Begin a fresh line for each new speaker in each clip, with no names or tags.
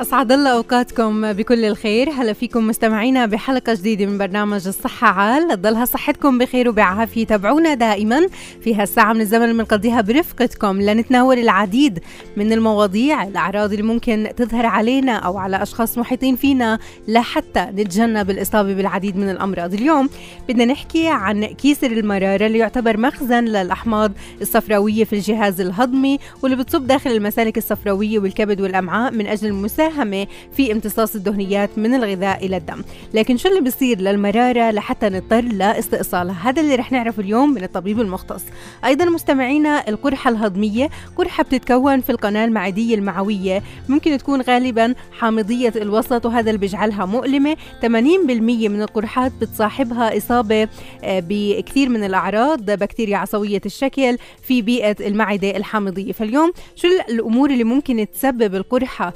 أسعد الله أوقاتكم بكل الخير. هلا فيكم مستمعينا بحلقة جديدة من برنامج الصحة عال. تضلها صحتكم بخير وبعافية. تابعونا دائما في هالساعة من الزمن بنقضيها برفقتكم. لنتناول العديد من المواضيع الأعراض اللي ممكن تظهر علينا أو على أشخاص محيطين فينا لحتى نتجنب الإصابة بالعديد من الأمراض. اليوم بدنا نحكي عن كيسر المرارة اللي يعتبر مخزن للأحماض الصفراوية في الجهاز الهضمي واللي بتصب داخل المسالك الصفراوية والكبد والأمعاء من أجل المساهمة مساهمة في امتصاص الدهنيات من الغذاء إلى الدم. لكن شو اللي بيصير للمرارة لحتى نضطر لاستئصالها هذا اللي رح نعرفه اليوم من الطبيب المختص. أيضا مستمعينا القرحة الهضمية. قرحة بتتكون في القناة المعدية المعوية. ممكن تكون غالبا حامضية الوسط وهذا اللي بيجعلها مؤلمة. 80% من القرحات بتصاحبها إصابة آه، بكثير من الأعراض بكتيريا عصوية الشكل في بيئة المعدة الحامضية. فاليوم شو الأمور اللي ممكن تسبب القرحة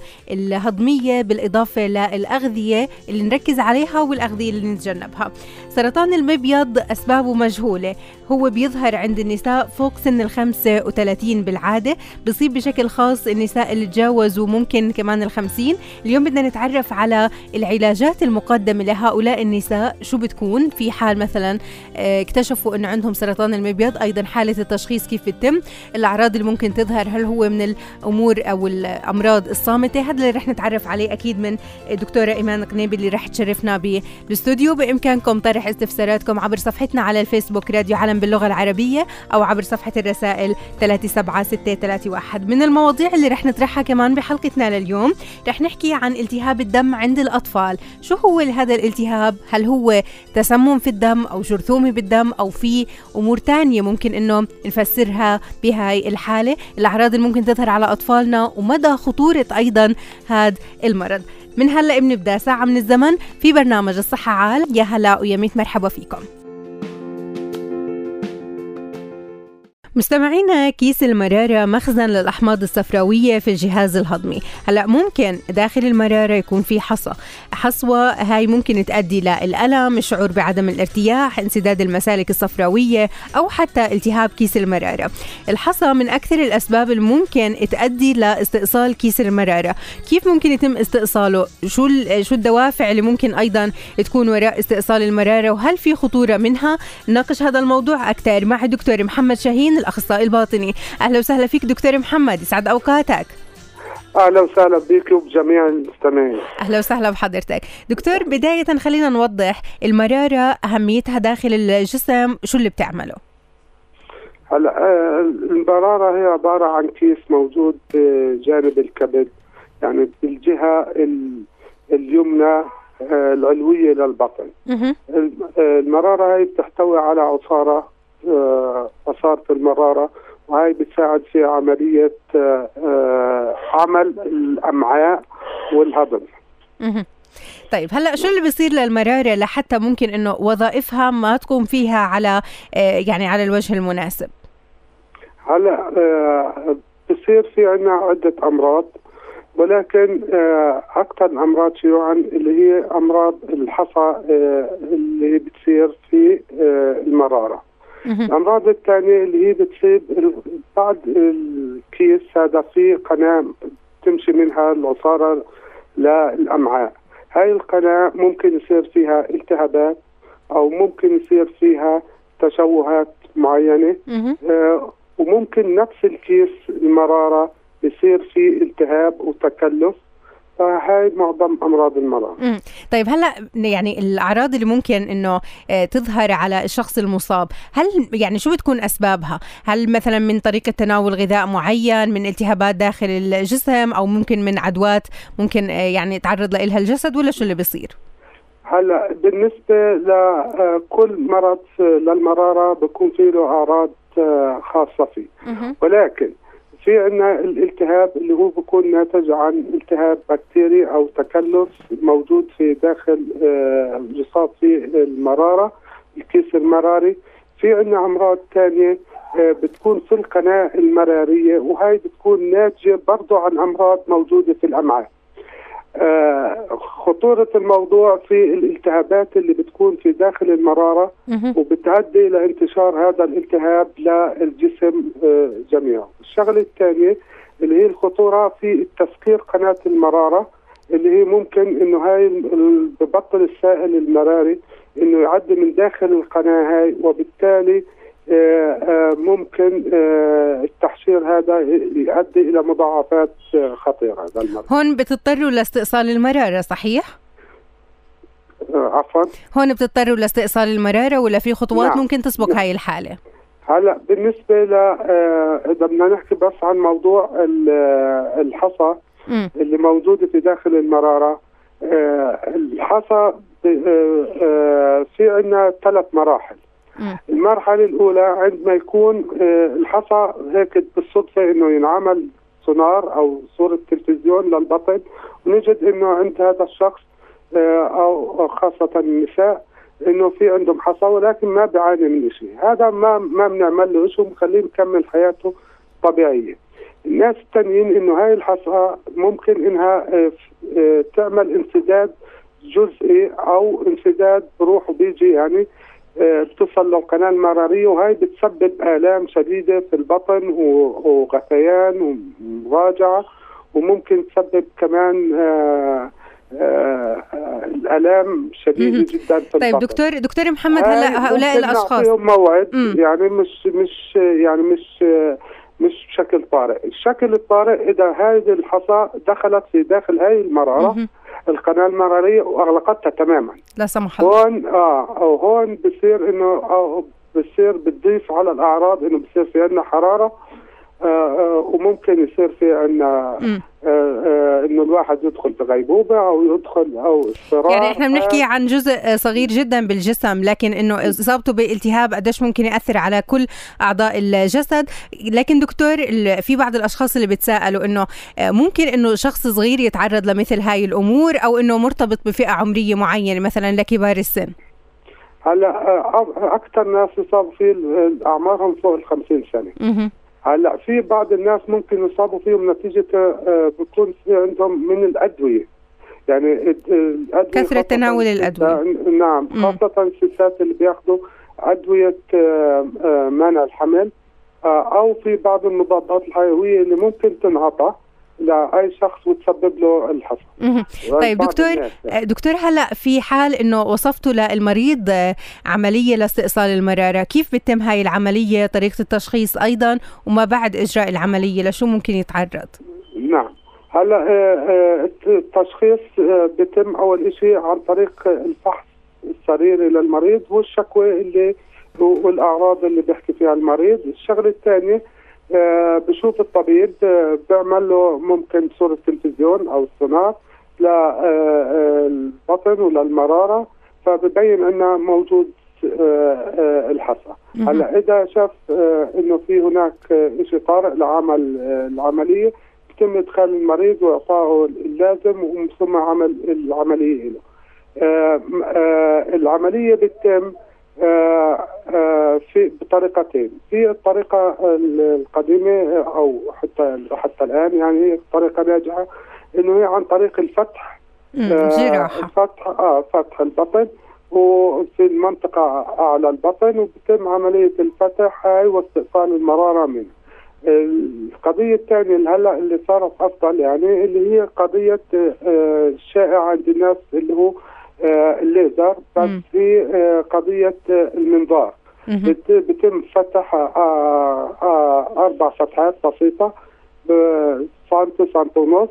الهضمية بالإضافة للأغذية اللي نركز عليها والأغذية اللي نتجنبها. سرطان المبيض أسبابه مجهولة. هو بيظهر عند النساء فوق سن ال 35 بالعادة. بصيب بشكل خاص النساء اللي تجاوزوا ممكن كمان ال 50 اليوم بدنا نتعرف على العلاجات المقدمة لهؤلاء النساء. شو بتكون؟ في حال مثلا آه، اكتشفوا إنه عندهم سرطان المبيض أيضا حالة التشخيص كيف بتتم؟ الأعراض اللي ممكن تظهر هل هو من الأمور أو الأمراض الصامتة؟ هذا اللي رح نتعرف عليه أكيد من الدكتورة إيمان قنيبي اللي رح تشرفنا بالاستوديو بإمكانكم طرح استفساراتكم عبر صفحتنا على الفيسبوك راديو علم باللغة العربية أو عبر صفحة الرسائل 37631 من المواضيع اللي رح نطرحها كمان بحلقتنا لليوم رح نحكي عن التهاب الدم عند الأطفال. شو هو هذا الالتهاب؟ هل هو تسمم في الدم أو جرثومة بالدم أو في أمور تانية ممكن إنه نفسرها بهاي الحالة؟ الأعراض اللي ممكن تظهر على أطفالنا ومدى خطورة أيضا هذا المرض. من هلا بنبدأ ساعة من الزمن في برنامج الصحة عال. يا هلا ويا ميت مرحبا فيكم. مستمعينا كيس المرارة مخزن للأحماض الصفراوية في الجهاز الهضمي. هلأ ممكن داخل المرارة يكون في حصى. حصوة هاي ممكن تؤدي للألم الشعور بعدم الارتياح انسداد المسالك الصفراوية أو حتى التهاب كيس المرارة. الحصى من أكثر الأسباب الممكن تؤدي لاستئصال كيس المرارة. كيف ممكن يتم استئصاله؟ شو شو الدوافع اللي ممكن أيضا تكون وراء استئصال المرارة؟ وهل في خطورة منها؟ ناقش هذا الموضوع أكثر مع الدكتور محمد شاهين الأخصائي الباطني. أهلا وسهلا فيك دكتور محمد يسعد أوقاتك.
أهلا وسهلا بك وبجميع المستمعين.
أهلا وسهلا بحضرتك. دكتور بداية خلينا نوضح المرارة أهميتها داخل الجسم شو اللي بتعمله؟
هلا آه، المرارة هي عبارة عن كيس موجود بجانب الكبد يعني بالجهة اليمنى آه، العلوية للبطن آه، المرارة هي بتحتوي على عصارة عصاره المرارة وهي بتساعد في عملية آه، آه، عمل الأمعاء والهضم.
طيب هلأ شو اللي بيصير للمرارة لحتى ممكن إنه وظائفها ما تقوم فيها على آه، يعني على الوجه المناسب؟
هلأ بصير في عندنا عدة أمراض ولكن أكثر الأمراض شيوعا اللي هي أمراض الحصى اللي بتصير في المرارة. الأمراض الثانية اللي هي بتصيب بعد الكيس هذا في قناة تمشي منها العصارة للأمعاء. هاي القناة ممكن يصير فيها التهابات أو ممكن يصير فيها تشوهات معينة. آه وممكن نفس الكيس المرارة يصير فيه التهاب وتكلف. فهاي معظم أمراض المرض.
مم. طيب هلأ يعني الأعراض اللي ممكن إنه آه، تظهر على الشخص المصاب هل يعني شو بتكون أسبابها؟ هل مثلا من طريقة تناول غذاء معين من التهابات داخل الجسم أو ممكن من عدوات ممكن آه، يعني يتعرض لها الجسد ولا شو اللي بيصير؟
هلأ بالنسبة لكل آه، مرض للمرارة بكون في له أعراض خاصة فيه. ولكن في عندنا الالتهاب اللي هو بيكون ناتج عن التهاب بكتيري أو تكلس موجود في داخل يصاب في المرارة الكيس المراري. في عندنا أمراض ثانية بتكون في القناة المرارية وهي بتكون ناتجة برضه عن أمراض موجودة في الأمعاء. آه خطورة الموضوع في الالتهابات اللي بتكون في داخل المرارة وبتؤدي إلى انتشار هذا الالتهاب للجسم آه جميعا. الشغلة الثانية اللي هي الخطورة في تسكير قناة المرارة اللي هي ممكن إنه هاي ببطل السائل المراري إنه يعدي من داخل القناة هاي وبالتالي ممكن التحشير هذا يؤدي إلى مضاعفات خطيرة للمرض.
هون بتضطروا لاستئصال المرارة صحيح؟
عفوا
هون بتضطروا لاستئصال المرارة ولا في خطوات نعم. ممكن تسبق نعم. هاي الحالة؟
هلا بالنسبة ل إذا بدنا نحكي بس عن موضوع الحصى. اللي موجوده في داخل المرارة الحصى في عندنا ثلاث مراحل المرحلة الأولى عندما يكون الحصى هيك بالصدفة إنه ينعمل سونار أو صورة تلفزيون للبطن ونجد إنه عند هذا الشخص أو خاصة النساء إنه في عندهم حصى ولكن ما بيعاني من شيء هذا ما ما بنعمل له شيء ومخليه مكمل حياته طبيعية. الناس التانيين إنه هاي الحصى ممكن إنها تعمل انسداد جزئي أو انسداد بروح وبيجي يعني بتصل للقناة المرارية وهي بتسبب آلام شديدة في البطن وغثيان ومراجعة وممكن تسبب كمان آآ آآ الالام شديدة جدا في
طيب
البطن.
دكتور دكتور محمد هلا هؤلاء الأشخاص
موعد مم. يعني مش مش يعني مش مش بشكل طارئ، الشكل الطارئ إذا هذه الحصى دخلت في داخل هاي المراره مم. القناة المرارية وأغلقتها تماما.
لا سمح الله.
هون آه أو هون بصير إنه أو بصير بتضيف على الأعراض إنه بصير في عندنا حرارة وممكن يصير في عندنا آه آه إنه الواحد يدخل في غيبوبة أو يدخل أو اضطراب.
يعني إحنا بنحكي عن جزء صغير جدا بالجسم لكن إنه إصابته بالتهاب قديش ممكن يأثر على كل أعضاء الجسد. لكن دكتور في بعض الأشخاص اللي بتسالوا إنه ممكن إنه شخص صغير يتعرض لمثل هاي الأمور أو إنه مرتبط بفئة عمرية معينة مثلا لكبار السن؟
هلأ أكثر ناس يصابوا فيه أعمارهم فوق ال 50 سنه هلا في بعض الناس ممكن يصابوا فيهم نتيجة بيكون في عندهم من الأدوية. يعني
الأدوية كثرة تناول الأدوية.
نعم خاصة الستات اللي بياخذوا أدوية منع الحمل أو في بعض المضادات الحيوية اللي ممكن تنعطى. لاي شخص وتسبب له الحصى.
طيب دكتور دكتور هلا في حال إنه وصفتوا للمريض عملية لاستئصال المرارة كيف بتتم هاي العملية طريقة التشخيص أيضا وما بعد إجراء العملية؟ لشو ممكن يتعرض؟
نعم. هلا التشخيص بيتم أول شيء عن طريق الفحص السريري للمريض والشكوى اللي والأعراض اللي بيحكي فيها المريض. الشغلة الثانية آه بشوف الطبيب آه بيعمل له ممكن صورة تلفزيون أو سونار للبطن وللمرارة فببين أنه موجود آه الحصى. هلا إذا شاف أنه في هناك شيء طارئ لعمل العملية يتم إدخال المريض وإعطائه اللازم ومن ثم عمل العملية له العملية بتتم آه آه في بطريقتين. في الطريقة القديمة أو حتى حتى الآن يعني طريقة ناجحة إنه هي عن طريق الفتح.
آه
الفتح آه فتح البطن وفي المنطقة أعلى البطن وبتم عملية الفتح هاي واستئصال المرارة منه. القضية الثانية اللي هلأ اللي صارت أفضل يعني اللي هي قضية آه الشائعة عند الناس اللي هو آه الليزر بس في آه قضية آه المنظار. بيتم فتح أربع فتحات بسيطة سنتي سنتي ونص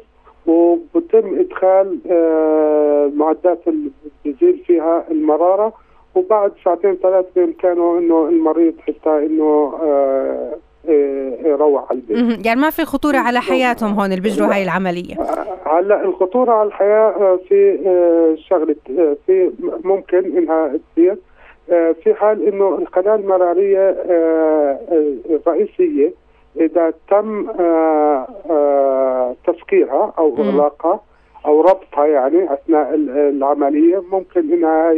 وبتم إدخال المعدات اللي بيزيل فيها المرارة. وبعد ساعتين ثلاث بإمكانه إنه المريض حتى إنه يروح على البيت.
يعني ما في خطورة على حياتهم هون اللي بيجروا هاي العملية؟
هلا الخطورة على الحياة في شغلة في ممكن إنها تصير. في حال إنه القناة المرارية الرئيسية إذا تم تسكيرها أو إغلاقها أو ربطها يعني أثناء العملية ممكن إنها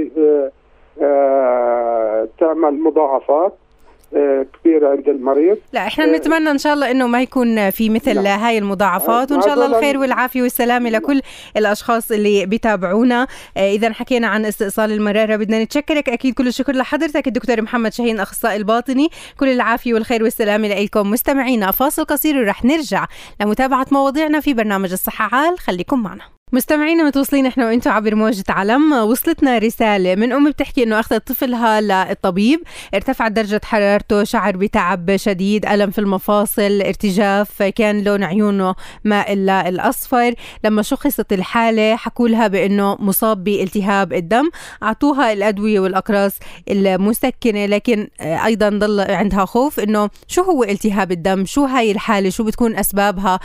تعمل مضاعفات. آه، كبيرة عند المريض.
لا إحنا آه، نتمنى إن شاء الله إنه ما يكون في مثل لا. هاي المضاعفات وإن شاء الله الخير والعافية والسلامة لكل الأشخاص اللي بيتابعونا. آه، إذا حكينا عن استئصال المرارة بدنا نتشكرك أكيد كل الشكر لحضرتك الدكتور محمد شاهين أخصائي الباطني. كل العافية والخير والسلامة لكم مستمعينا. فاصل قصير ورح نرجع لمتابعة مواضيعنا في برنامج الصحة عال. خليكم معنا. مستمعينا متواصلين إحنا وأنتم عبر موجة علم. وصلتنا رسالة من أم بتحكي إنه أخذت طفلها للطبيب. ارتفعت درجة حرارته شعر بتعب شديد ألم في المفاصل ارتجاف كان لون عيونه مائل للأصفر لما شخصت الحالة حكوا لها بإنه مصاب بالتهاب الدم. أعطوها الأدوية والأقراص المسكنة لكن أيضا ضل عندها خوف إنه شو هو التهاب الدم؟ شو هاي الحالة؟ شو بتكون أسبابها؟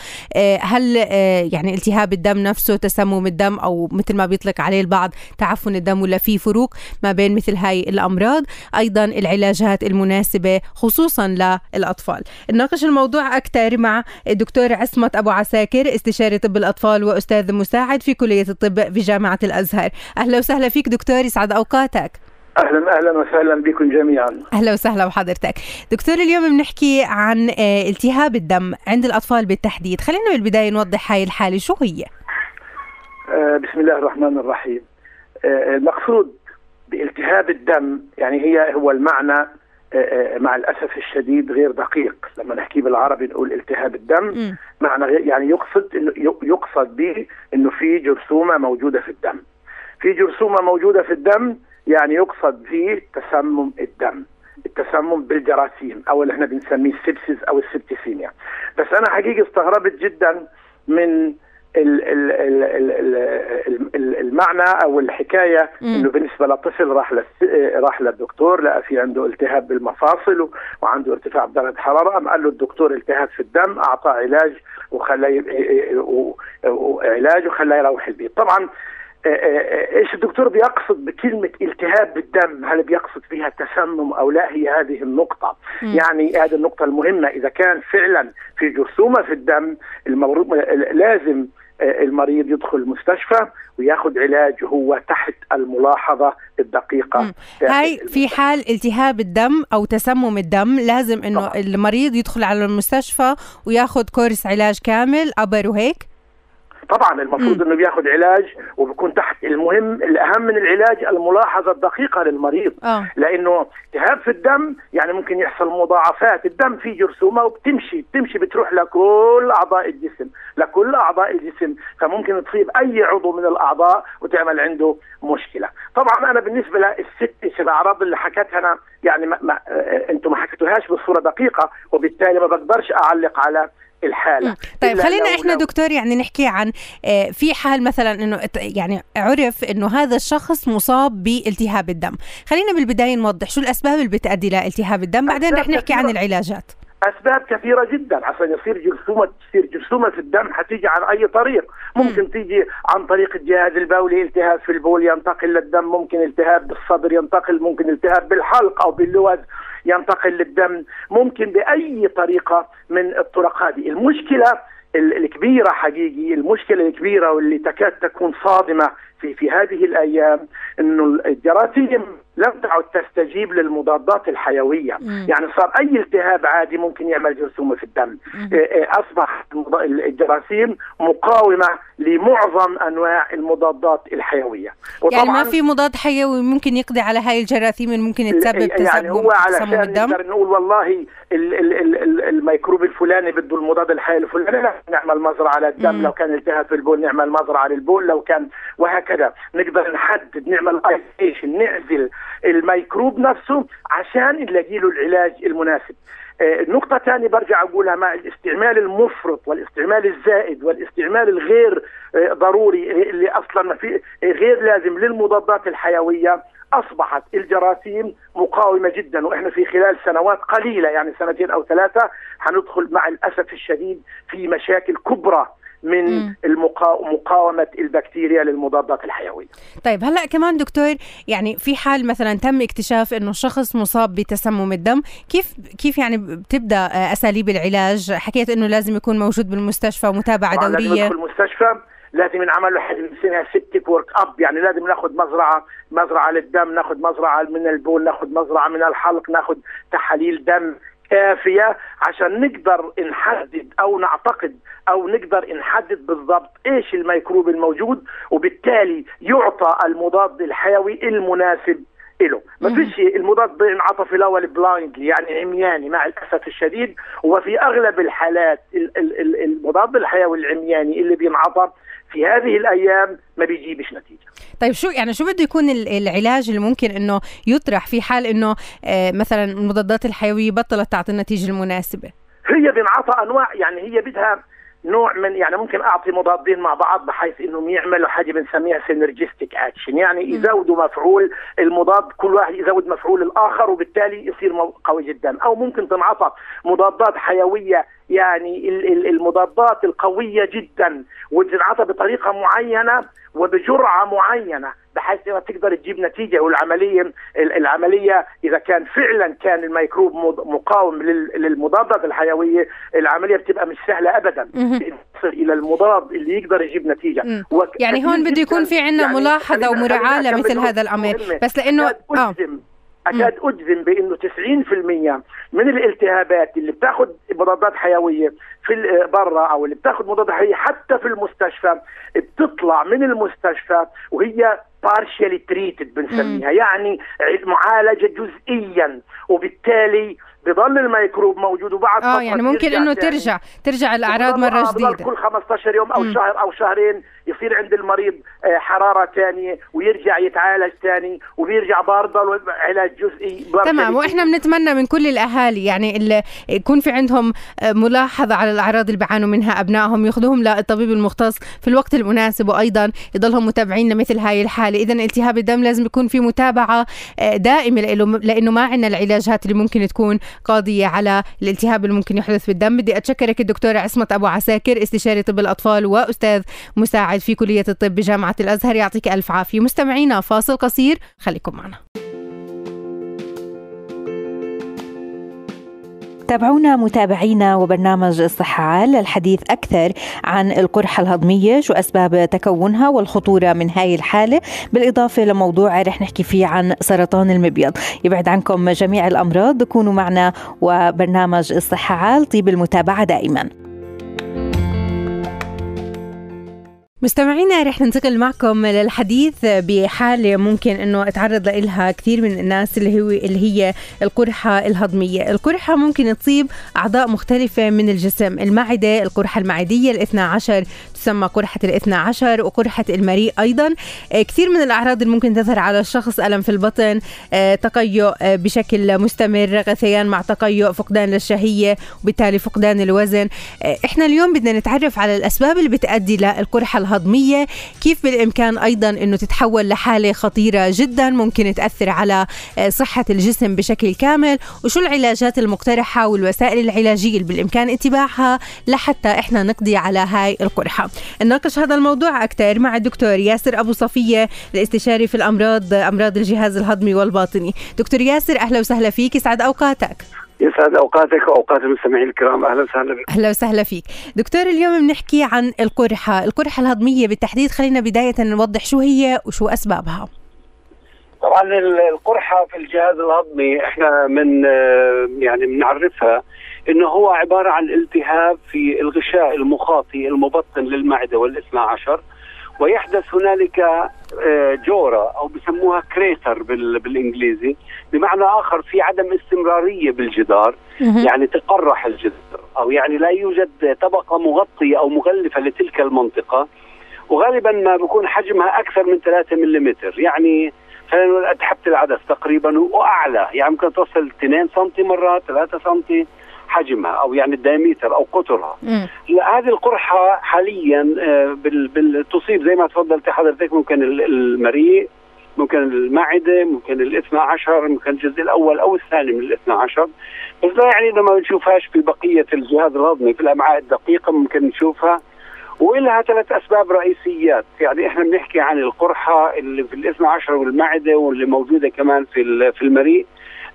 هل يعني التهاب الدم نفسه تسمم الدم أو مثل ما بيطلق عليه البعض تعفن الدم ولا في فروق ما بين مثل هاي الأمراض. أيضا العلاجات المناسبة خصوصا للأطفال. نناقش الموضوع أكثر مع الدكتور عصمت أبو عساكر استشاري طب الأطفال وأستاذ مساعد في كلية الطب بجامعه الأزهر. أهلا وسهلا فيك دكتور يسعد أوقاتك.
أهلا أهلا وسهلا بكم جميعا.
أهلا وسهلا بحضرتك. دكتور اليوم بنحكي عن آه، التهاب الدم عند الأطفال بالتحديد. خلينا بالبدايه نوضح هاي الحالة. شو هي؟
بسم الله الرحمن الرحيم. آه، المقصود بالتهاب الدم يعني هي هو المعنى آه، مع الأسف الشديد غير دقيق. لما نحكي بالعربي نقول التهاب الدم معنى يعني يقصد انه يقصد به إنه في جرثومة موجودة في الدم. في جرثومة موجودة في الدم يعني يقصد به تسمم الدم التسمم بالجراثيم أو اللي إحنا بنسميه السبسيس أو السبتيسيميا. بس أنا حقيقه استغربت جدا من المعنى أو الحكاية إنه بالنسبة لطفل راح راح للدكتور لقى في عنده التهاب بالمفاصل وعنده ارتفاع بدرجه حرارة قام قال له الدكتور التهاب في الدم أعطاه علاج وخلاه علاج وخلاه يروح البيت. طبعا إيش الدكتور بيقصد بكلمة التهاب بالدم؟ هل بيقصد فيها تسمم أو لا؟ هي هذه النقطة. م. يعني هذه النقطة المهمة. إذا كان فعلا في جرثومة في الدم المفروض لازم المريض يدخل المستشفى وياخذ علاج هو تحت الملاحظة الدقيقة.
هاي في حال التهاب الدم أو تسمم الدم لازم إنه. المريض يدخل على المستشفى وياخذ كورس علاج كامل عبر وهيك.
طبعا المفروض إنه بياخذ علاج وبيكون تحت المهم الأهم من العلاج الملاحظة الدقيقة للمريض. أوه. لأنه التهاب في الدم يعني ممكن يحصل مضاعفات الدم فيه جرثومة وبتمشي بتمشي بتروح لكل أعضاء الجسم لكل أعضاء الجسم. فممكن تصيب أي عضو من الأعضاء وتعمل عنده مشكلة. طبعا أنا بالنسبة للست الاعراض اللي حكتها أنا يعني ما ما أنتم ما حكيتوهاش بصورة دقيقة وبالتالي ما بقدرش أعلق على الحالة.
طيب خلينا إحنا دكتور يعني نحكي عن آه، في حال مثلا إنه يعني عرف إنه هذا الشخص مصاب بالتهاب الدم. خلينا بالبداية نوضح شو الأسباب اللي بتؤدي لالتهاب الدم بعدين رح نحكي عن العلاجات.
أسباب كثيرة جدا. عشان يصير جرثومة تصير جرثومة في الدم حتيجي عن أي طريق. ممكن. تيجي عن طريق الجهاز البولي التهاب في البول ينتقل للدم. ممكن التهاب بالصدر ينتقل ممكن التهاب بالحلق أو باللوز. ينتقل للدم ممكن بأي طريقة من الطرق هذه. المشكلة الكبيرة حقيقي المشكلة الكبيرة واللي تكاد تكون صادمة في في هذه الأيام إنه الجراثيم لم تعد تستجيب للمضادات الحيوية. مم. يعني صار أي التهاب عادي ممكن يعمل جرثومة في الدم. إيه، إيه، أصبح الجراثيم مقاومة لمعظم أنواع المضادات الحيوية.
يعني ما في مضاد حيوي ممكن يقضي على هاي الجراثيم اللي ممكن تسبب
يعني تسمم هو علشان نقدر نقول والله ال ال ال الميكروب الفلاني بده المضاد الحيوي الفلاني لا نعمل مزرعة على الدم. مم. لو كان التهاب في البول نعمل مزرعة للبول. لو كان وهكذا نقدر نحدد نعمل ايزيشن نعزل الميكروب نفسه عشان نلاقي له العلاج المناسب. آه، نقطة ثانية برجع أقولها مع الاستعمال المفرط والاستعمال الزائد والاستعمال الغير آه، ضروري اللي أصلا ما في غير لازم للمضادات الحيوية. أصبحت الجراثيم مقاومة جدا وإحنا في خلال سنوات قليلة يعني سنتين أو ثلاثة حندخل مع الأسف الشديد في مشاكل كبرى. من مقاومة البكتيريا للمضادات الحيوية.
طيب هلأ كمان دكتور يعني في حال مثلا تم اكتشاف إنه الشخص مصاب بتسمم الدم، كيف كيف يعني بتبدأ أساليب العلاج؟ حكيت إنه لازم يكون موجود بالمستشفى ومتابعه دوريه. لازم
يدخل المستشفى لازم ينعمل له حاجة بنسميها septic workup يعني لازم ناخذ مزرعة مزرعة للدم ناخذ مزرعة من البول ناخذ مزرعة من الحلق ناخذ تحاليل دم كافية عشان نقدر نحدد أو نعتقد أو نقدر نحدد بالضبط إيش الميكروب الموجود وبالتالي يعطى المضاد الحيوي المناسب له. ما فيش المضاد بينعطى في الأول blindly يعني عمياني مع الأسف الشديد. وفي أغلب الحالات المضاد الحيوي العمياني اللي بينعطى في هذه الأيام ما بيجيبش نتيجة.
طيب شو يعني شو بده يكون العلاج اللي ممكن إنه يطرح في حال إنه آه مثلا المضادات الحيوية بطلت تعطي النتيجة المناسبة؟
هي بينعطى أنواع يعني هي بدها نوع من يعني ممكن أعطي مضادين مع بعض بحيث إنهم يعملوا حاجة بنسميها synergistic action يعني يزودوا مفعول المضاد كل واحد يزود مفعول الآخر وبالتالي يصير قوي جدا. أو ممكن تنعطى مضادات حيوية يعني المضادات القوية جدا وتنعطى بطريقة معينة وبجرعة معينة. بحيث إنها تقدر تجيب نتيجة والعملية العملية إذا كان فعلا كان الميكروب مقاوم للمضادات الحيوية العملية بتبقى مش سهلة ابدا. إلى المضاد اللي يقدر يجيب نتيجة.
يعني هون بده يكون في عندنا يعني ملاحظة ومراعاة لمثل هذا الأمر. بس لأنه
آه. أكاد أجزم بأنه 90% من الالتهابات اللي بتاخذ مضادات حيوية في برا أو اللي بتاخذ مضادات حيوية حتى في المستشفى بتطلع من المستشفى وهي بارشالي تريتد بنسميها. يعني معالجة جزئيا. وبالتالي بضل الميكروب موجود وبعد
آه يعني ممكن إنه ترجع ترجع الأعراض مرة جديدة.
كل 15 يوم أو م. شهر أو شهرين. يصير عند المريض آه، حرارة ثانية ويرجع يتعالج ثاني وبيرجع برضه علاج جزئي
تمام وإحنا بنتمنى من كل الأهالي يعني اللي يكون في عندهم آه، ملاحظة على الأعراض اللي بيعانوا منها أبنائهم يأخذوهم للطبيب المختص في الوقت المناسب وأيضا يضلهم متابعين لمثل هاي الحالة. اذا التهاب الدم لازم يكون في متابعة آه، دائمة لإنه ما عندنا العلاجات اللي ممكن تكون قاضية على الالتهاب اللي ممكن يحدث في الدم بدي أتشكرك الدكتورة عصمت أبو عساكر استشاري طب الأطفال وأستاذ مساعد في كلية الطب بجامعة الأزهر يعطيك ألف عافية. مستمعينا فاصل قصير. خليكم معنا. تابعونا متابعينا وبرنامج الصحة عال للحديث أكثر عن القرحة الهضمية شو أسباب تكونها والخطورة من هاي الحالة. بالإضافة لموضوع رح نحكي فيه عن سرطان المبيض. يبعد عنكم جميع الأمراض كونوا معنا وبرنامج الصحة عال طيب المتابعة دائما. مستمعينا رح ننتقل معكم للحديث بحالة ممكن إنه أتعرض لها كثير من الناس اللي هو اللي هي القرحة الهضمية، القرحة ممكن تصيب أعضاء مختلفة من الجسم، المعدة، القرحة المعدية الاثنى عشر تسمى قرحة الاثنى عشر وقرحة المريء أيضا، آه، كثير من الأعراض اللي ممكن تظهر على الشخص ألم في البطن، آه، تقيؤ آه، بشكل مستمر، غثيان مع تقيؤ، فقدان للشهية وبالتالي فقدان الوزن، إحنا اليوم بدنا نتعرف على الأسباب اللي بتؤدي للقرحة الهضميه كيف بالإمكان أيضا إنه تتحول لحالة خطيرة جدا ممكن تأثر على آه، صحة الجسم بشكل كامل. وشو العلاجات المقترحة والوسائل العلاجية اللي بالإمكان اتباعها لحتى إحنا نقضي على هاي القرحة؟ نناقش هذا الموضوع أكثر مع الدكتور ياسر أبو صفية الاستشاري في الأمراض أمراض الجهاز الهضمي والباطني. دكتور ياسر أهلا وسهلا فيك. يسعد أوقاتك.
يسعد أوقاتك وأوقات المستمعين الكرام. أهلا وسهلا بك.
أهلا وسهلا فيك. دكتور اليوم بنحكي عن القرحة. القرحة الهضمية بالتحديد خلينا بداية نوضح شو هي وشو أسبابها.
طبعا القرحة في الجهاز الهضمي إحنا من يعني بنعرفها إنه هو عبارة عن التهاب في الغشاء المخاطي المبطن للمعدة والإثنى عشر. ويحدث هنالك آه، جورة أو بسموها كريتر بالإنجليزي بمعنى آخر في عدم استمرارية بالجدار يعني تقرح الجدار أو يعني لا يوجد طبقة مغطية أو مغلفة لتلك المنطقة وغالبا ما بيكون حجمها أكثر من 3 ملم يعني خلينا نقول قد حبة العدس تقريبا وأعلى يعني ممكن توصل 2 سم مرات 3 سم حجمها أو يعني الدايمتر أو قطرها. هذه القرحة حاليا آه، بال... تصيب زي ما تفضلت حضرتك ممكن المريء ممكن المعدة ممكن الاثنى عشر ممكن الجزء الأول أو الثاني من الاثنى عشر. بس لا يعني إنه ما بنشوفهاش في بقية الجهاز الهضمي في الأمعاء الدقيقة ممكن نشوفها. ولها ثلاث أسباب رئيسيات. يعني إحنا بنحكي عن القرحة اللي في الاثنى عشر والمعدة واللي موجودة كمان في في المريء.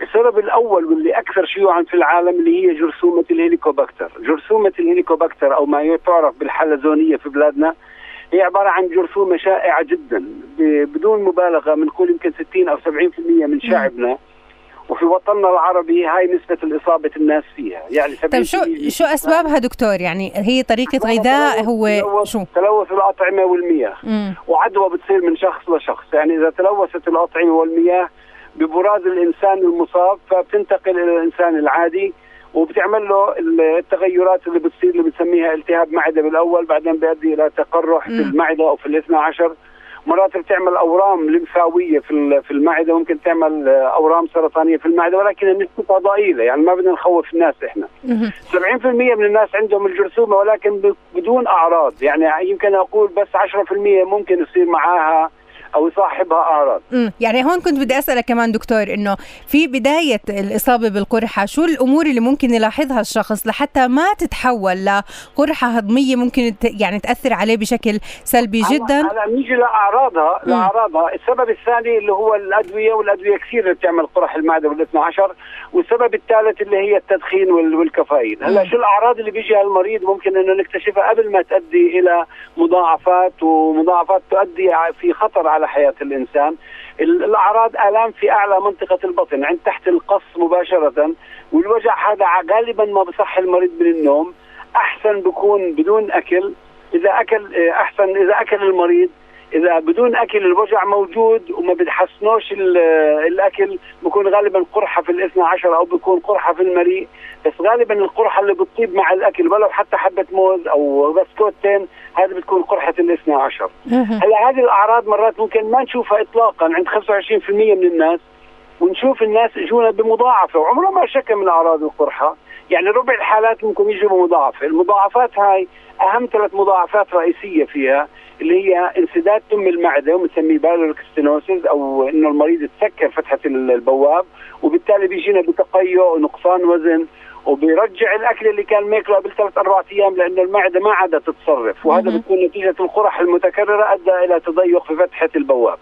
السبب الأول واللي أكثر شيوعا في العالم اللي هي جرثومة ال Helicobacter، جرثومة ال Helicobacter أو ما تعرف بالحلزونيه في بلادنا هي عبارة عن جرثومة شائعة جدا بدون مبالغة بنقول يمكن 60 أو 70% من شعبنا وفي وطننا العربي هاي نسبة الإصابة الناس فيها يعني
طيب شو شو أسبابها دكتور؟ يعني هي طريقة غذاء هو
تلوث شو؟ تلوث الأطعمة والمياه. مم. وعدوى بتصير من شخص لشخص. يعني إذا تلوثت الأطعمة والمياه ببراز الإنسان المصاب فبتنتقل إلى الإنسان العادي وبتعمل له التغيرات اللي بتصير اللي بنسميها التهاب معدة بالأول بعدين بيؤدي إلى تقرح في المعدة أو في الاثنى عشر. مرات بتعمل أورام لمفاويه في في المعدة ممكن تعمل أورام سرطانية في المعدة ولكن نسبتها ضئيله يعني ما بدنا نخوف الناس إحنا. 70% من الناس عندهم الجرثومة ولكن بدون أعراض. يعني يمكن أقول بس 10% ممكن يصير معاها أو يصاحبها أعراض.
امم يعني هون كنت بدي أسألك كمان دكتور إنه في بداية الإصابة بالقرحة شو الأمور اللي ممكن يلاحظها الشخص لحتى ما تتحول لقرحة هضمية ممكن يعني تأثر عليه بشكل سلبي جدا؟
هلا نيجي لأعراضها لأعراضها. السبب الثاني اللي هو الأدوية والأدوية كثير اللي بتعمل قرح المعدة والاثنى عشر والسبب الثالث اللي هي التدخين والكافيين هلا شو الأعراض اللي بيجيها المريض ممكن إنه نكتشفها قبل ما تؤدي إلى مضاعفات ومضاعفات تؤدي في خطر على حياة الإنسان. الأعراض آلام في أعلى منطقة البطن عند تحت القص مباشرة والوجع هذا غالبا ما بصح المريض من النوم. أحسن بكون بدون أكل. إذا أكل أحسن إذا أكل المريض إذا بدون أكل الوجع موجود وما بتحسنوش الأكل بكون غالبا قرحة في الإثنى عشر أو بكون قرحة في المريء. بس غالبا القرحة اللي بتطيب مع الأكل ولو حتى حبة موز أو بسكوتين هذه بتكون قرحة الإثنى عشر. هلا هذه الأعراض مرات ممكن ما نشوفها اطلاقا عند 25% من الناس. ونشوف الناس يجونا بمضاعفة. وعمره ما شكى من أعراض القرحة. يعني ربع الحالات ممكن يجوا بمضاعفة. المضاعفات هاي أهم ثلاث مضاعفات رئيسية فيها. اللي هي انسداد تم المعدة وبنسميه بالوركستينوسيس أو إنه المريض يتسكر فتحة البواب وبالتالي بيجينا بتقيؤ ونقصان وزن وبيرجع الأكل اللي كان ماكله قبل ثلاث أربع أيام لأنه المعدة ما عادت تتصرف وهذا بتكون نتيجة القرح المتكررة أدى إلى تضيق في فتحة البواب.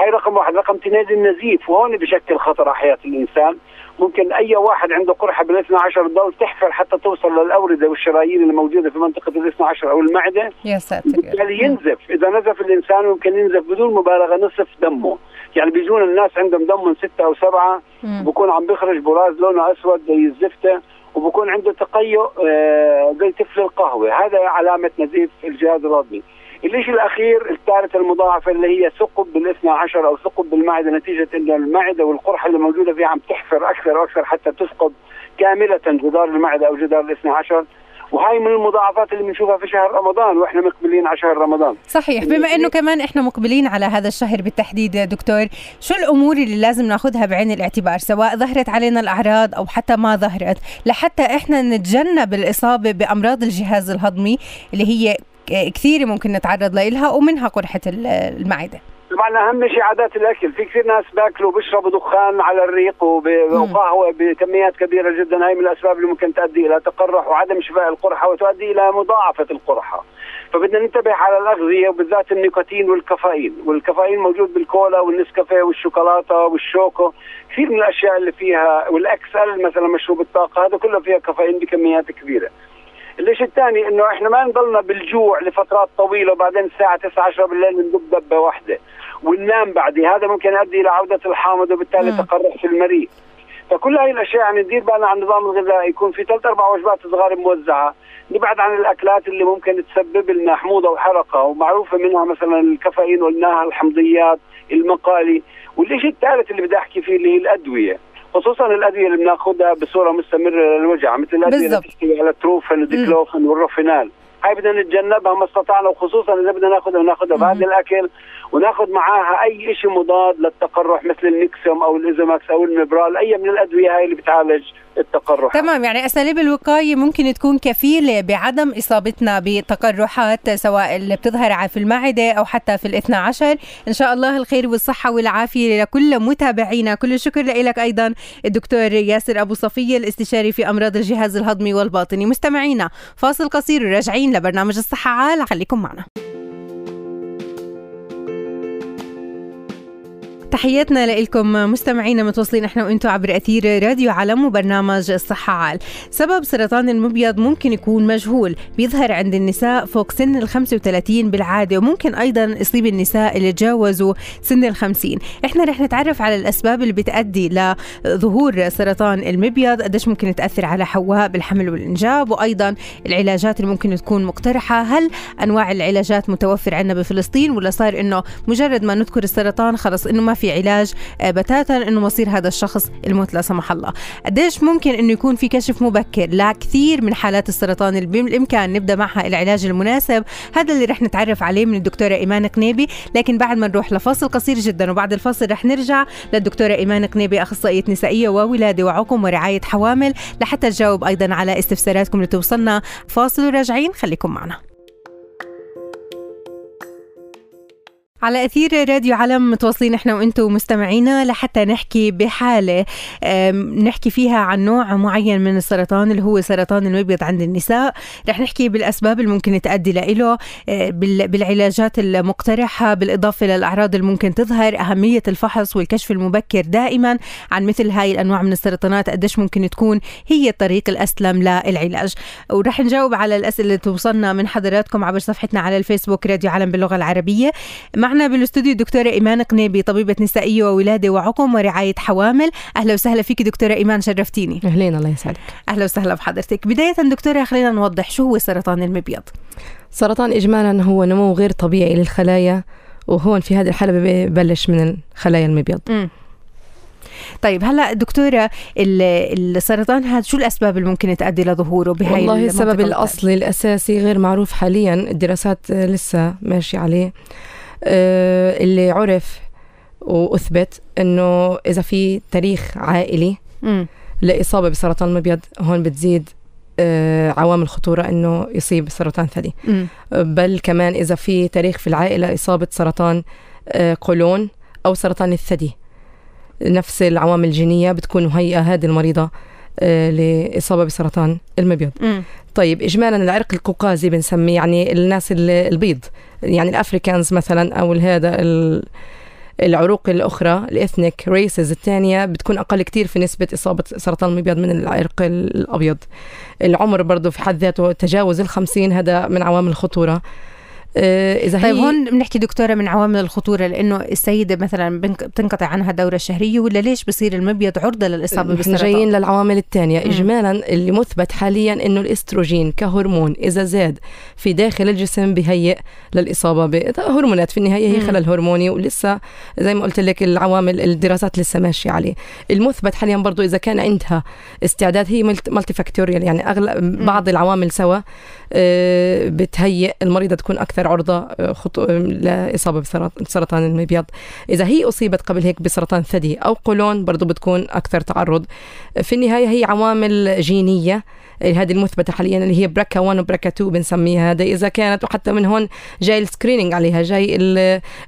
هاي رقم واحد، رقم اثنين النزيف وهون بشكل خطر على حياة الإنسان. ممكن أي واحد عنده قرحة بالاثنى عشر تضل تحفر حتى توصل للأوردة والشرايين اللي موجوده في منطقة الاثنى عشر أو المعدة.
يا ساتر
بالتالي ينزف. إذا نزف الإنسان ممكن ينزف بدون مبالغة نصف دمه. يعني بيجون الناس عندهم دم من ستة أو سبعة بكون عم بيخرج براز لونه أسود زي الزفته وبكون عنده تقيؤ آه، زي تفل القهوة. هذا علامة نزيف الجهاز الهضمي الشيء الأخير الثالث المضاعفة اللي هي ثقب بالاثنى عشر أو ثقب بالمعدة نتيجة إن المعدة والقرحة اللي موجودة فيها عم تحفر أكثر وأكثر حتى تثقب كاملة جدار المعدة أو جدار الاثنى عشر. وهي من المضاعفات اللي بنشوفها في شهر رمضان وإحنا مقبلين على شهر رمضان.
صحيح بما إنه كمان إحنا مقبلين على هذا الشهر بالتحديد دكتور شو الأمور اللي لازم ناخذها بعين الاعتبار؟ سواء ظهرت علينا الأعراض أو حتى ما ظهرت لحتى إحنا نتجنب الإصابة بأمراض الجهاز الهضمي اللي هي كثيرة ممكن نتعرض لها ومنها قرحة المعدة.
طبعا أهم شيء عادات الأكل. في كثير ناس باكلوا وبيشربوا دخان على الريق وقهوه بكميات كبيرة جدا. هاي من الأسباب اللي ممكن تؤدي إلى تقرح وعدم شفاء القرحة وتؤدي إلى مضاعفة القرحة. فبدنا ننتبه على الأغذية وبالذات النيكوتين والكافيين. والكافيين موجود بالكولا والنسكافيه والشوكولاتة والشوكو. كثير من الأشياء اللي فيها والأكسل مثلا مشروب الطاقة هذا كله فيها كافيين بكميات كبيرة. الشيء الثاني؟ إنه إحنا ما نضلنا بالجوع لفترات طويلة وبعدين الساعة 9 10 بالليل بندب دبة واحدة وننام بعدها هذا ممكن يؤدي إلى عودة الحامض وبالتالي تقرح في المريء. فكل هاي الأشياء يعني ندير بالنا عن النظام الغذائي. يكون في ثلاث أربع وجبات صغار موزعة. نبعد عن الأكلات اللي ممكن تسبب لنا حموضة وحرقة ومعروفة منها مثلا الكافيين قلناها الحمضيات المقالي. والشيء الثالث اللي بدي أحكي فيه اللي هي الأدوية. خصوصا الأدوية اللي بناخذها بصورة مستمرة للوجع مثل الأدوية اللي بتحكي على التروفن والديكلوفن والروفينال. هاي بدنا نتجنبها ما استطعنا وخصوصا إذا بدنا ناخذها وناخذها بعد الأكل وناخذ معاها أي شيء مضاد للتقرح مثل النكسيوم أو الإزوماكس أو المبرال أي من الأدوية هاي اللي بتعالج التقرح.
تمام يعني أساليب الوقاية ممكن تكون كفيلة بعدم إصابتنا بتقرحات سواء اللي بتظهر في المعدة أو حتى في الاثنى عشر. إن شاء الله الخير والصحة والعافية لكل متابعينا. كل الشكر لك أيضا الدكتور ياسر أبو صفية الاستشاري في أمراض الجهاز الهضمي والباطني. مستمعينا فاصل قصير وراجعين لبرنامج الصحة. عال خليكم معنا. تحياتنا لكم مستمعينا متواصلين إحنا وأنتم عبر أثير راديو علم وبرنامج الصحة. عال سبب سرطان المبيض ممكن يكون مجهول بيظهر عند النساء فوق سن ال 35 بالعادة وممكن أيضا يصيب النساء اللي تجاوزوا سن ال 50 إحنا رح نتعرف على الأسباب اللي بتؤدي لظهور سرطان المبيض قديش ممكن تأثر على حواء بالحمل والإنجاب وأيضا العلاجات اللي ممكن تكون مقترحة. هل أنواع العلاجات متوفر عندنا بفلسطين ولا صار إنه مجرد ما نذكر السرطان خلص إنه ما في علاج آه، بتاتا إنه مصير هذا الشخص الموت لا سمح الله. قديش ممكن إنه يكون في كشف مبكر؟ لكثير من حالات السرطان اللي بالامكان نبدأ معها العلاج المناسب. هذا اللي رح نتعرف عليه من الدكتورة إيمان قنيبي. لكن بعد ما نروح لفاصل قصير جدا وبعد الفاصل رح نرجع للدكتورة إيمان قنيبي أخصائية نسائية وولاده وعقم ورعاية حوامل لحتى تجاوب أيضا على استفساراتكم اللي توصلنا فاصل وراجعين خليكم معنا. على أثير راديو علم متواصلين إحنا وأنتم مستمعينا لحتى نحكي بحالة نحكي فيها عن نوع معين من السرطان اللي هو سرطان المبيض عند النساء. رح نحكي بالأسباب اللي ممكن تؤدي له أه، بالعلاجات المقترحة بالإضافة للأعراض اللي ممكن تظهر أهمية الفحص والكشف المبكر دائما عن مثل هاي الأنواع من السرطانات قديش ممكن تكون هي الطريق الأسلم للعلاج. ورح نجاوب على الأسئلة اللي توصلنا من حضراتكم عبر صفحتنا على الفيسبوك راديو علم باللغة العربية. معنا بالاستوديو الدكتورة إيمان قنيبي طبيبة نسائية وولادة وعقم ورعاية حوامل. أهلا وسهلا فيك دكتورة إيمان شرفتيني.
أهلين الله يسعدك.
أهلا وسهلا بحضرتك. بداية دكتورة خلينا نوضح شو هو سرطان المبيض؟
سرطان إجمالا هو نمو غير طبيعي للخلايا وهون في هذه الحالة ببلش من خلايا المبيض. م.
طيب هلا دكتورة السرطان هذا شو الأسباب اللي ممكن تؤدي لظهوره بهاي
والله السبب الأصلي الأساسي غير معروف حاليا الدراسات لسه ماشية عليه. اللي عرف وأثبت إنه إذا في تاريخ عائلي م. لإصابة بسرطان المبيض هون بتزيد آه، عوامل خطوره إنه يصيب سرطان ثدي. بل كمان إذا في تاريخ في العائلة إصابة سرطان آه، قولون أو سرطان الثدي. نفس العوامل الجينية بتكون مهيئه هذه المريضة لإصابة بسرطان المبيض. م. طيب إجمالا العرق القوقازي بنسميه يعني الناس البيض يعني ال Africans مثلا أو هذا العروق الأخرى ال ethnic races الثانية بتكون أقل كتير في نسبة إصابة سرطان المبيض من العرق الأبيض. العمر برضه في حد ذاته تجاوز الخمسين هذا من عوامل الخطورة
آه، إذا طيب هي هون بنحكي دكتورة من عوامل الخطورة لأنه السيدة مثلا بتنقطع عنها الدوره الشهريه ولا ليش بصير المبيض عرضة للإصابة بالسرطان؟
جايين للعوامل الثانية اجمالا اللي مثبت حاليا إنه الإستروجين كهرمون إذا زاد في داخل الجسم بهيئ للإصابة بهرمونات في النهاية هي خلل هرموني ولسه زي ما قلت لك العوامل الدراسات لسه ماشية عليه. المثبت حاليا برضه إذا كان عندها استعداد هي مالتي فاكتوريال يعني أغلب بعض العوامل سوا آه، بتهيئ المريضة تكون أكثر عرضة آه، خطو... لاصابه بسرطان المبيض. إذا هي أصيبت قبل هيك بسرطان ثدي أو قولون برضه بتكون أكثر تعرض. في النهاية هي عوامل جينية هذه المثبتة حاليا اللي هي بركا 1 وبركا 2 بنسميها. هذا إذا كانت وحتى من هون جاي ال screening عليها جاي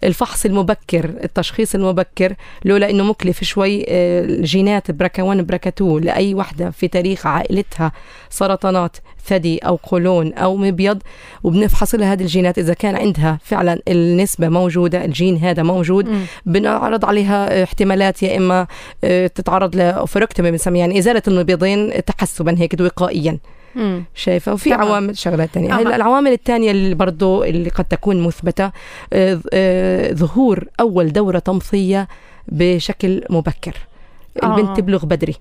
الفحص المبكر التشخيص المبكر. لولا إنه مكلف شوي آه، الجينات بركا 1 بركا 2 لأي وحدة في تاريخ عائلتها سرطانات ثدي أو قولون أو مبيض وبنفحص لها هذه الجينات. إذا كان عندها فعلا النسبة موجودة الجين هذا موجود م. بنعرض عليها احتمالات يا إما آه، تتعرض لاوفركتومي بنسميها يعني إزالة المبيضين تحسبا هيك وقائيا. شايفة؟ وفي عوامل شغلات ثانية هلا العوامل الثانية اللي برضه اللي قد تكون مثبتة آه، آه، ظهور أول دورة تمثيه بشكل مبكر. البنت آه. تبلغ بدري.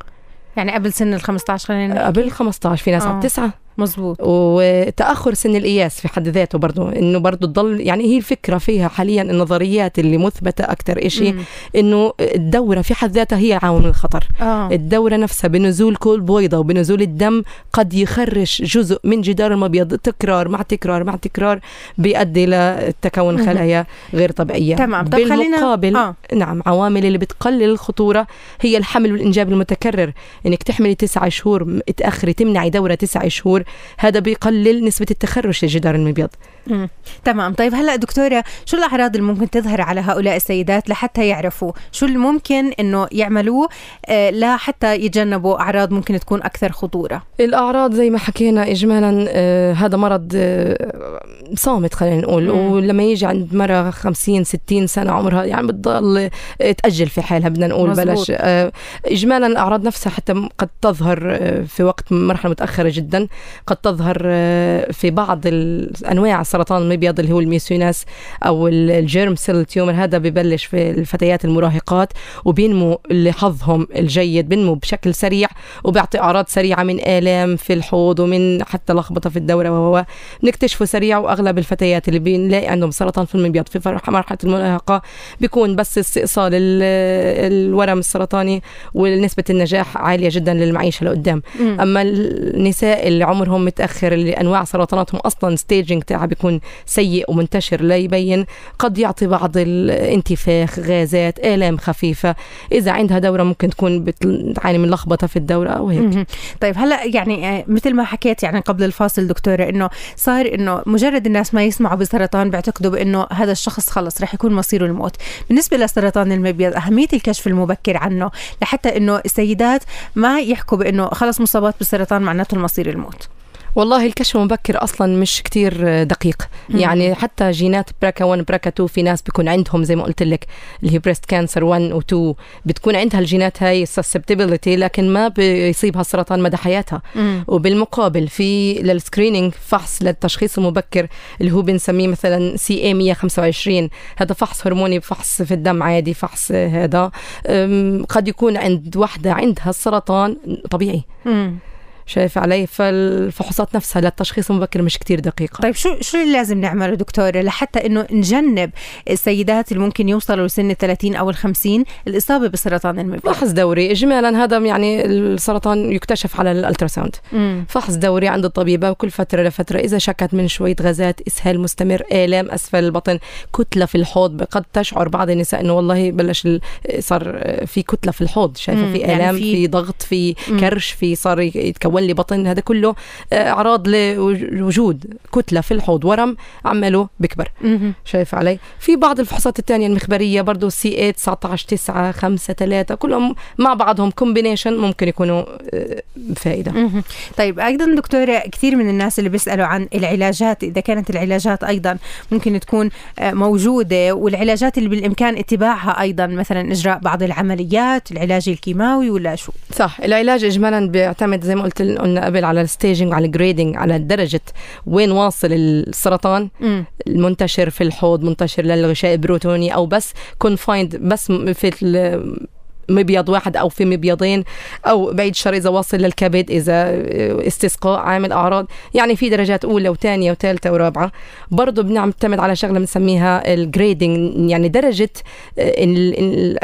يعني قبل سن ال 15 خلينا
قبل ال 15 في ناس على تسعة.
مزبوط
وتأخر سن القياس في حد ذاته برضه إنه برضه تضل يعني هي الفكرة فيها حاليا النظريات اللي مثبتة أكثر شيء إنه الدورة في حد ذاتها هي عامل الخطر. آه. الدورة نفسها بنزول كل بويضة وبنزول الدم قد يخرش جزء من جدار المبيض تكرار مع تكرار مع تكرار بيؤدي لتكون خلايا غير طبيعية.
تمام.
طب بالمقابل آه. نعم عوامل اللي بتقلل الخطورة هي الحمل والإنجاب المتكرر. إنك تحملي تسعة شهور تأخري تمنعي دورة تسعة شهور هذا بيقلل نسبة التخرج لجدار المبيض
مم. تمام طيب هلا دكتورة شو الأعراض اللي ممكن تظهر على هؤلاء السيدات لحتى يعرفوا شو اللي ممكن إنه يعملوه آه لحتى يتجنبوا أعراض ممكن تكون أكثر خطورة
الأعراض زي ما حكينا اجمالا آه هذا مرض آه صامت خلينا نقول مم. ولما يجي عند مرة 50 60 سنة عمرها يعني بتضل تأجل في حالها بدنا نقول مزبوط. بلاش اجمالا الأعراض نفسها حتى قد تظهر في وقت مرحلة متأخرة جدا قد تظهر آه، في بعض أنواع سرطان المبيض اللي هو الميسوناس أو ال germ cell tumor. هذا ببلش في الفتيات المراهقات وبينمو لحظهم الجيد بينمو بشكل سريع وبيعطي أعراض سريعة من آلام في الحوض ومن حتى لخبطة في الدورة وهو بنكتشفه سريع. وأغلب الفتيات اللي بنلاقي عندهم سرطان في المبيض في مرحلة المراهقة بيكون بس استئصال الورم السرطاني ونسبة النجاح عالية جدا للمعيشة لقدام. أما النساء اللي عمرهم متأخر اللي انواع سرطاناتهم. أصلا ستيجنج تاعها بيكون سيء ومنتشر لا يبين. قد يعطي بعض الانتفاخ غازات آلام خفيفة. إذا عندها دورة ممكن تكون بتعاني من لخبطة في الدورة أو هيك.
طيب هلأ يعني آه، مثل ما حكيت يعني قبل الفاصل دكتورة إنه صار إنه مجرد الناس ما يسمعوا بسرطان بيعتقدوا بإنه هذا الشخص خلص رح يكون مصيره الموت. بالنسبة لسرطان المبيض أهمية الكشف المبكر عنه لحتى إنه السيدات ما يحكوا بإنه خلص مصابات بالسرطان معناته المصير الموت.
والله الكشف المبكر أصلا مش كتير دقيق. يعني حتى جينات براكا 1 براكا 2 في ناس بيكون عندهم زي ما قلت لك اللي هي breast cancer 1 و 2 بتكون عندها الجينات هاي susceptibility لكن ما بيصيبها السرطان مدى حياتها. وبالمقابل في لل screening فحص للتشخيص المبكر اللي هو بنسميه مثلا CA 125 هذا فحص هرموني فحص في الدم عادي فحص هذا قد يكون عند وحده عندها السرطان طبيعي. شايف علي فالفحوصات نفسها للتشخيص المبكر مش كتير دقيقة.
طيب شو شو اللي لازم نعمله دكتورة لحتى إنه نجنب السيدات اللي ممكن يوصلوا لسن ال 30 أو ال 50 الإصابة بسرطان المبيض
فحص دوري اجمالا هذا يعني السرطان يكتشف على ال ultrasound. فحص دوري عند الطبيبة وكل فترة لفترة إذا شكت من شوية غازات إسهال مستمر آلام أسفل البطن كتلة في الحوض قد تشعر بعض النساء إنه والله بلش صار في كتلة في الحوض شايفة في آلام يعني في, في ضغط في كرش في صار يتكون مولي بطن هذا كله آه، أعراض لوجود كتلة في الحوض ورم عمله بكبر. شايف علي؟ في بعض الفحوصات الثانية المخبرية برضه CA 19 9 5 3 كلهم مع بعضهم combination ممكن يكونوا آه، فائدة.
طيب أيضا دكتوره كثير من الناس اللي بيسألوا عن العلاجات إذا كانت العلاجات أيضا ممكن تكون آه، موجودة والعلاجات اللي بالإمكان اتباعها أيضا مثلا إجراء بعض العمليات العلاج الكيماوي ولا شو؟
صح العلاج اجمالا بيعتمد زي ما قلت قلنا قبل على ال staging وعلى ال grading على درجة وين واصل السرطان م. المنتشر في الحوض منتشر للغشاء البريتوني أو بس confined بس في مبيض واحد أو في مبيضين أو بعيد الشر إذا واصل للكبد إذا استسقاء عامل أعراض يعني في درجات أولى وثانية وثالثة ورابعة. برضه بنعتمد على شغلة بنسميها ال grading يعني درجة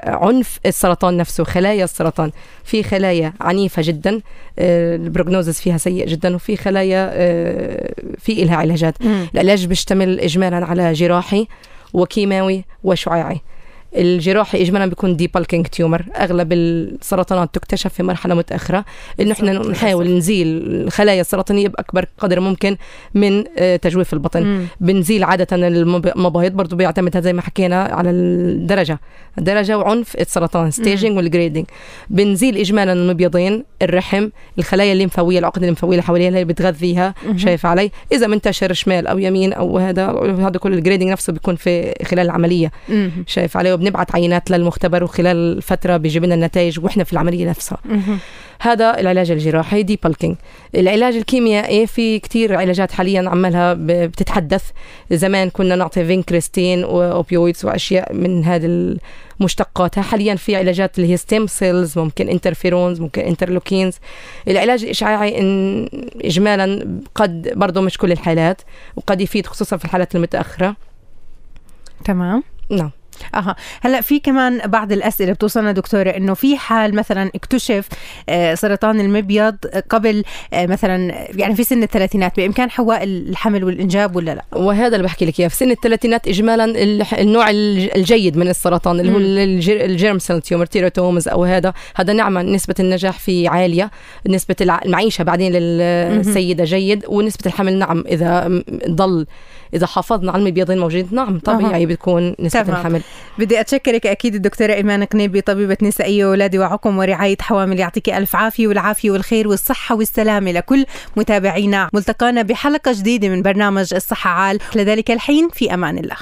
عنف السرطان نفسه خلايا السرطان. في خلايا عنيفة جدا ال prognosis فيها سيء جدا وفي خلايا آه، في لها علاجات. العلاج بيشتمل اجمالا على جراحي وكيماوي وشعاعي. الجراحي اجمالا بيكون debulking tumor أغلب السرطانات تكتشف في مرحلة متأخرة. إنه إحنا نحاول نزيل الخلايا السرطانية بأكبر قدر ممكن من آه، تجويف البطن. مم. بنزيل عادة المبايض برضه بيعتمد زي ما حكينا على الدرجة. الدرجه وعنف السرطان staging وال grading بنزيل اجمالا المبيضين الرحم الخلايا الليمفاوية العقد الليمفاوية اللي حواليها اللي بتغذيها شايف علي؟ إذا منتشر شمال أو يمين أو هذا هذا كل ال grading نفسه بيكون في خلال العملية. مم. شايف علي؟ وبنبعت عينات للمختبر وخلال فترة بيجيب لنا النتائج وإحنا في العملية نفسها. هذا العلاج الجراحي debulking العلاج الكيميائي في كتير علاجات حاليا عمالها بتتحدث. زمان كنا نعطي vincristine و opioids وأشياء من هذه مشتقاتها حاليا في علاجات اللي هي stem cells ممكن interferons ممكن interleukins العلاج الإشعاعي إن اجمالا قد برضه مش كل الحالات وقد يفيد خصوصا في الحالات المتأخرة.
تمام.
نعم.
أها. هلا في كمان بعض الأسئلة بتوصلنا دكتورة إنه في حال مثلا اكتشف آه، سرطان المبيض قبل آه، مثلا يعني في سن الثلاثينات بإمكان حواء الحمل والإنجاب ولا لا؟
وهذا اللي بحكي لك إياه. في سن الثلاثينات اجمالا النوع الجيد من السرطان اللي هو ال germ cell tumor teratomas أو هذا هذا نعم نسبة النجاح فيه عالية. نسبة المعيشة بعدين للسيده جيد. ونسبة الحمل نعم إذا ضل إذا حافظنا على المبيض الموجود نعم طبيعي أه. بتكون نسبة تمام. الحمل
بدي أتشكرك أكيد الدكتورة إيمان قنيبي طبيبة نسائية وولادي وعقم ورعاية حوامل يعطيك ألف عافية والعافية والخير والصحة والسلامة لكل متابعينا. ملتقانا بحلقة جديدة من برنامج الصحة عال. لذلك الحين في أمان الله.